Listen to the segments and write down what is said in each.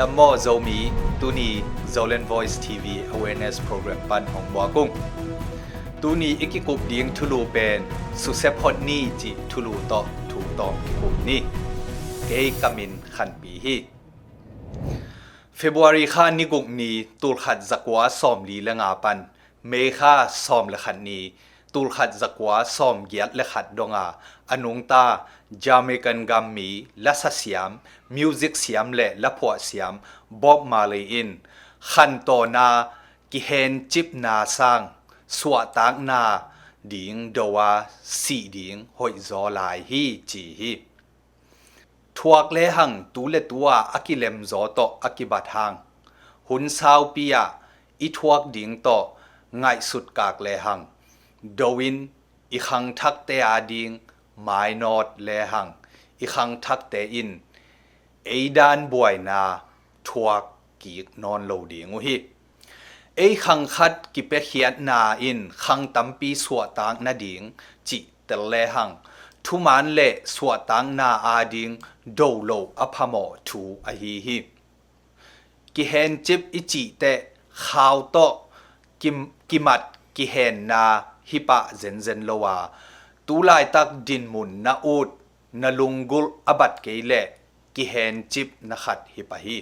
ดัมโมโซมีตูนี Zolan Voice TV Awareness Program ปันของบัวกุ้งตูนีอีกกุบดิงทุลูเป็นสุเซพอดนี่จิทุลูต่อถูกต้องกิกุบนี่เกยกามินขันปีฮี February ข้านิกุกนี้ตูลขัดจักวาสอมลีและงาปัน เมฆาสอมและขัดนี้ ตูลขัดจักวาซอมเกียดและขัดดงอาอนุงตาจาเมกันกัมมีและสเสียมมิวสิกสยามและละพวเสยามบ๊อบมาเลอินขันโตนากิเฮนจิปนาสร้างสวตางนาดิงดวาสีดิงหอยจอลายฮีจีฮีทวกเลหังตูเลตัวอากิเลมจอตออากิบัดหังหุนซาวปียอีทวกดิงตอง่าสุดกากเลหัง ดวินอีขังทักเตอาดิงหมายนอดเลหังอีขังทักเตอินเอดานบวยนาทวกกีกนอนโลดีงูฮีเอขังคัดกิเปเขียนนาอินขังตัมปีสวตางนาดิงจิเตเลหังทุมานเลสวตังนาอาดิงโดโลอภโมทูอะหีฮิกิเฮนจิบอิจิเตข่าวโตกิมกิมัดกิเฮนนา ฮิปะเซนเซนโลวาตูไลตักดินมุนนาอูดนาลุงกุลอบัดเกเลกิเฮนจิบนาขัดฮิปะฮี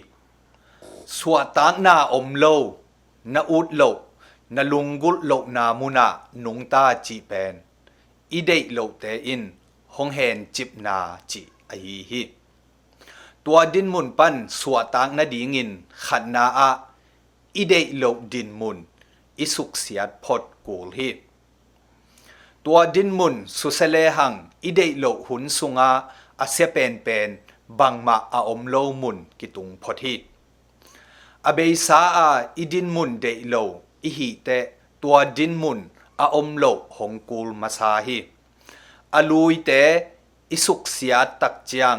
สวตากนาอมโลนาอูดโลนาลุงกุลโลนามุนานุงตาจีเปนอีเดโลเตอินหงเฮนจิบนาจีอฮีฮีตัวดินมุนปันสวตางนาดีงินขันนาอาอีเดโลดินมุนอิสุกเสียดพดกูลฮี ตัวดินมุนสุเสเลหังอีเดโลหุนสุงาอาเซเปนเป็นบังมาอาอมโลมุนกิตุงพดฮีอเบยสาอาอีดินมุนเดโลอีฮีเตตัวดินมุนอาอมโลหงกูลมาซาฮีอาลุยเตอิสุกเสียตักจียง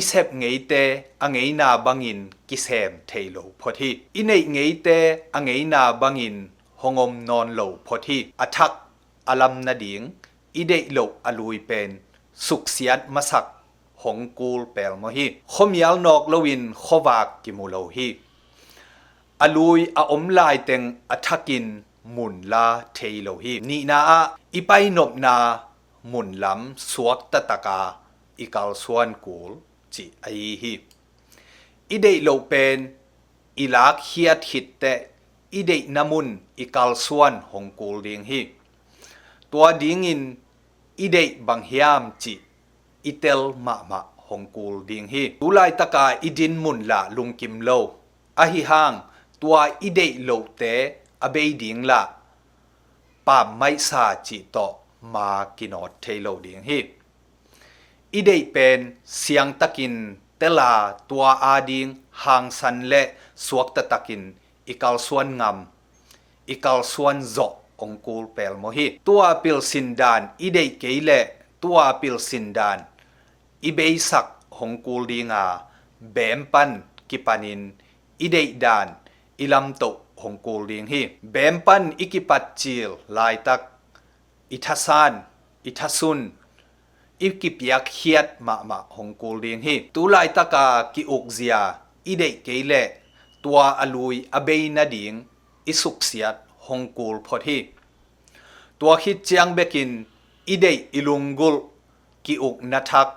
isep ngei te angei na bangin kisem thailo phothi inei ngei te angei na bangin hongom non lo phothi athak alam na ding ide lo alui pen suksiat masak hongkul pel mo hi khomial nok lowin khowak ki mu lo hi alui a om lai teng athakin mun la thailo hi ni na a ipai nop na mun lam suak ta taka ikal suan kul chi ai hi i dei lo pen i lak hiat hit te i dei namun i kal suan hong kul ding hi tua ding in i dei bang hiam chi i tel ma ma hong kul ding hi tu lai taka i din mun la lung kim lo a hi hang tua i dei lo te a bei ding la pa mai sa chi to ma kinot thailo ding hi อีเดเป็นเสียงตะกินเตลาตัว องคูลเปลโมฮีตัวปิลสินดานอีเดเกเลตัวปิลสินดานอีเบสักหงคูลดีงาเบมปันกิปานินอีเดดานอีลัมโตกงคูลดีงฮีเบมปันอีกิปัดจิลลายตักอิทัสานอิทัสุนอิกิปยักเฮียดมามาหงคูลดีงฮีตุลายตะกากิอุกเซียอีเดเกเลตัวอลุยอเบยนาดิงอิสุกเซียด ฮงกูลพอดีตัวคิดเจียงเบกินอีเดอิลุงกุลกิอุกนัทัก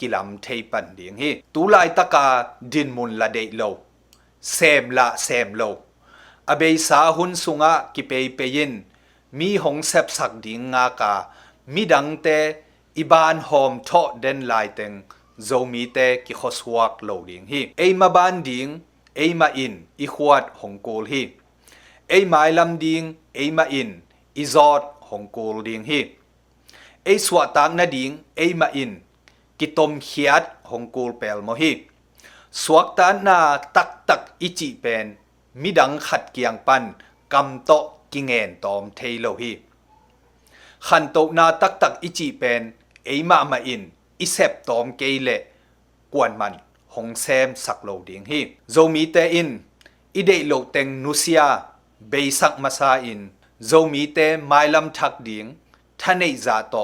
กิลำเทปันเดียงฮีตุลายตะกาดินมุนละเดโลเซมละเซมโลอเบยสาหุนสุงะกิเปยเปยินมีหงเซบสักดิงงากามีดังเตอีบานโฮมโทเดนลายเต็ง zoomite ki khoswak lo ding hi eima ban ding eima in i khwat hongkol hi ei mai lam ding ei ma in i zot hong kol ding hi ei swa tak na ding ei ma in ki tom khiat hong kol pel mo hi suak ta na tak tak ichi pen midang khat kiang pan kam to kingen tom thei lo hi khan to na tak tak ichi pen ei ma ma in isep tom ke le kwan man hong sem sak lo ding hi zomi te in ide lo teng nusia เบสักมาซาอินโจมีเตไมลำทักดิงท่านในจาโต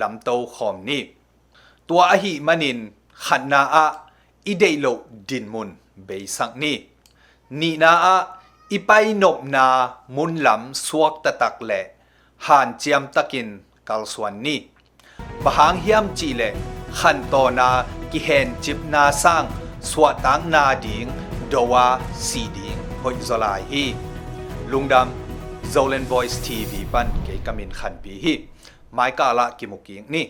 ลำโตขอมนี่ตัวอหิมนินขันนาอะอิเดโลดินมุนเบสักนี่นีนาอะอีไปนบนามุนลำสวกตะตักแหล่หานเจียมตะกินกัลสวนนี่บหางเฮียมจีแหล่ขันโตนากิเฮนจิบนาสร้างสวตังนาดิงดวาสีดิงหอยจลายฮี ลุงดำ Zolan Voice TV ปั้นเกยกมินขันปีฮีไม้กาละกิมุกิงนี่